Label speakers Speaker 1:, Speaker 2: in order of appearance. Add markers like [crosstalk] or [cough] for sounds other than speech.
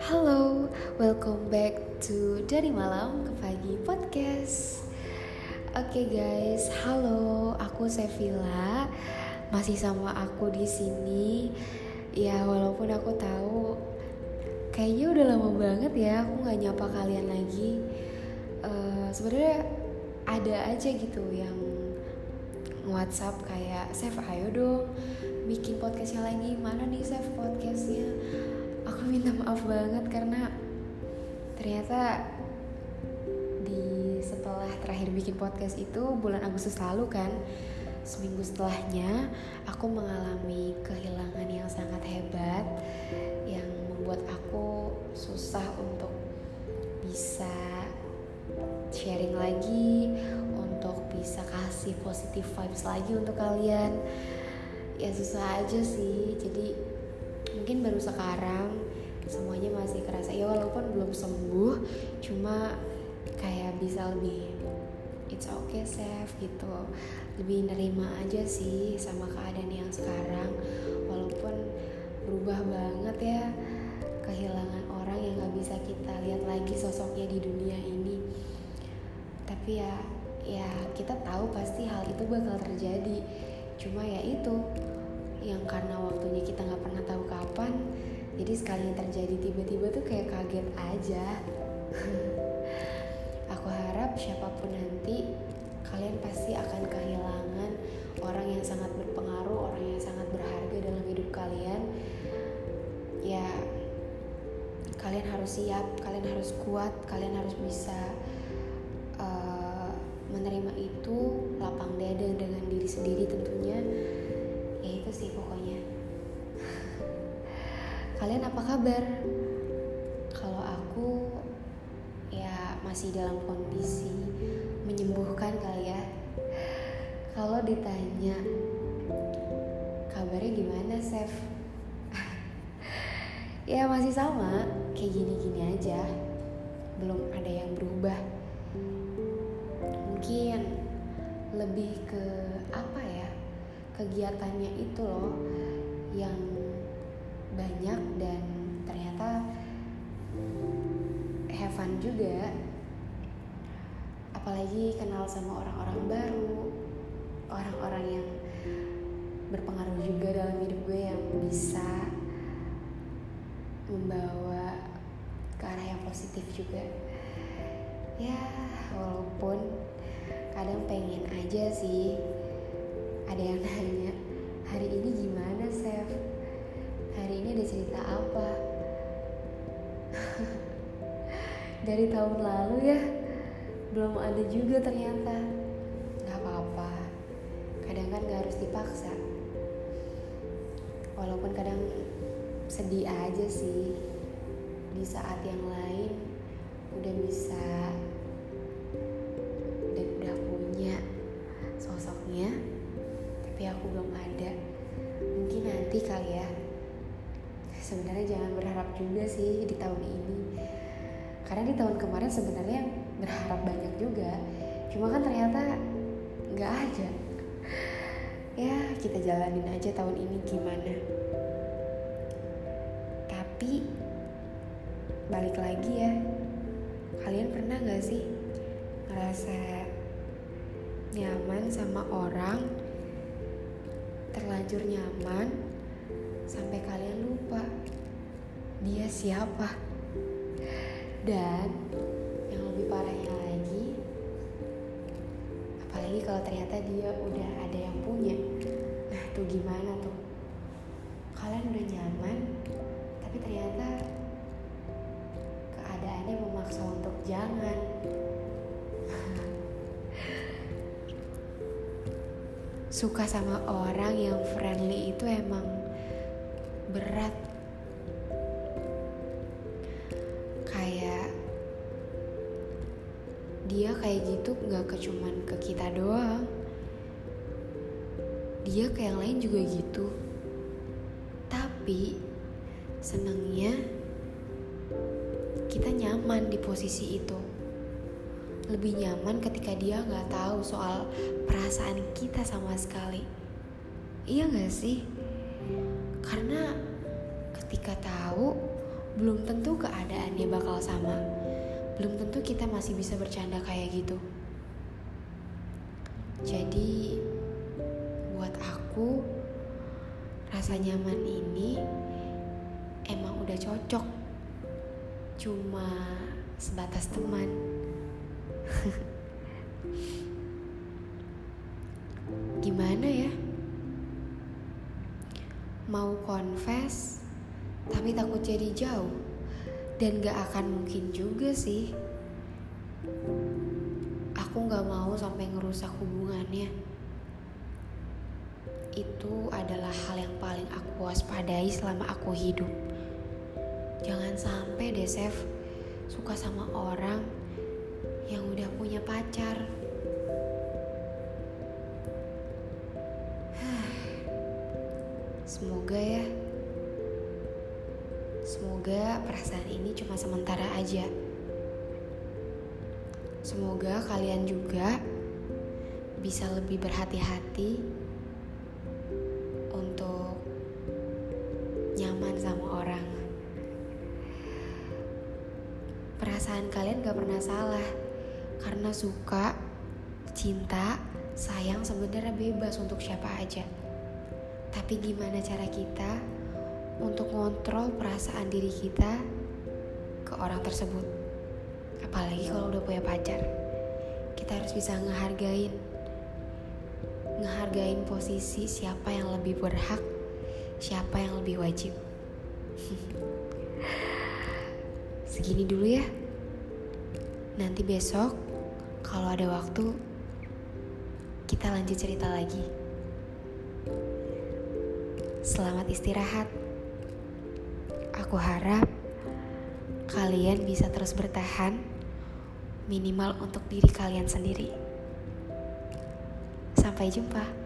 Speaker 1: Halo, welcome back to Dari Malam ke Pagi Podcast. Oke okay guys, halo, aku Sevilla. Masih sama aku di sini. Ya, walaupun aku tahu kayaknya udah lama banget ya aku nggak nyapa kalian lagi. Uh, Sebenarnya ada aja gitu yang WhatsApp kayak Sev ayo dong bikin podcastnya lagi. Mana nih Sev podcastnya? Aku minta maaf banget karena ternyata di setelah terakhir bikin podcast itu bulan Agustus lalu kan seminggu setelahnya aku mengalami kehilangan yang sangat hebat yang membuat aku susah untuk bisa sharing lagi bisa kasih positive vibes lagi untuk kalian. Ya susah aja sih. Jadi mungkin baru sekarang semuanya masih kerasa. Ya walaupun belum sembuh cuma kayak bisa lebih it's okay safe gitu. Lebih nerima aja sih sama keadaan yang sekarang. Walaupun berubah banget ya kehilangan orang yang gak bisa kita lihat lagi sosoknya di dunia ini. Tapi ya ya kita tahu pasti hal itu bakal terjadi. Cuma ya itu yang karena waktunya kita nggak pernah tahu kapan jadi sekali terjadi tiba-tiba tuh kayak kaget aja. [laughs] Aku harap siapa pun nanti kalian pasti akan kehilangan orang yang sangat berpengaruh orang yang sangat berharga dalam hidup kalian. Ya kalian harus siap kalian harus kuat kalian harus bisa menerima itu lapang dada dengan diri sendiri tentunya. Ya itu sih pokoknya. [laughs] Kalian apa kabar? Kalau aku ya masih dalam kondisi menyembuhkan kali ya. Kalau ditanya kabarnya gimana Chef? [laughs] Ya masih sama. Kayak gini-gini aja. Belum ada yang berubah mungkin lebih ke apa ya kegiatannya itu loh yang banyak dan ternyata have fun juga. Apalagi kenal sama orang-orang baru orang-orang yang berpengaruh juga dalam hidup gue yang bisa membawa ke arah yang positif juga ya walaupun kadang pengen aja sih. Ada yang nanya hari ini gimana Chef? Hari ini ada cerita apa? [laughs] Dari tahun lalu ya belum ada juga ternyata. Nggak apa-apa. Kadang kan gak harus dipaksa. Walaupun kadang sedih aja sih. Di saat yang lain udah bisa berharap juga sih di tahun ini. Karena di tahun kemarin sebenarnya berharap banyak juga. Cuma kan ternyata nggak aja ya kita jalanin aja tahun ini gimana. Tapi balik lagi ya kalian pernah nggak sih ngerasa nyaman sama orang terlanjur nyaman sampai kalian lupa dia siapa? Dan yang lebih parahnya lagi apalagi kalau ternyata dia udah ada yang punya. Nah tuh gimana tuh? Kalian udah nyaman tapi ternyata keadaannya memaksa untuk jangan. [laughs] Suka sama orang yang friendly itu emang berat dia kayak gitu. Nggak kecuman ke kita doang. Dia ke yang lain juga gitu. Tapi senengnya kita nyaman di posisi itu. Lebih nyaman ketika dia nggak tahu soal perasaan kita sama sekali. Iya nggak sih? Karena ketika tahu belum tentu keadaannya bakal sama. Belum tentu kita masih bisa bercanda kayak gitu. Jadi buat aku rasa nyaman ini emang udah cocok. Cuma sebatas teman. [laughs] Gimana ya? Mau confess, tapi takut jadi jauh. Dan gak akan mungkin juga sih. Aku gak mau sampai ngerusak hubungannya. Itu adalah hal yang paling aku waspadai selama aku hidup. Jangan sampai deh, Chef, suka sama orang yang udah punya pacar. [sighs] Semoga ya. Semoga perasaan ini cuma sementara aja. Semoga kalian juga bisa lebih berhati-hati untuk nyaman sama orang. Perasaan kalian gak pernah salah karena suka, cinta, sayang sebenarnya bebas untuk siapa aja. Tapi gimana cara kita untuk ngontrol perasaan diri kita ke orang tersebut? Apalagi kalau udah punya pacar. Kita harus bisa ngehargain ngehargain posisi siapa yang lebih berhak, siapa yang lebih wajib. [laughs] Segini dulu ya. Nanti besok kalau ada waktu kita lanjut cerita lagi. Selamat istirahat. Aku harap kalian bisa terus bertahan, minimal untuk diri kalian sendiri. Sampai jumpa.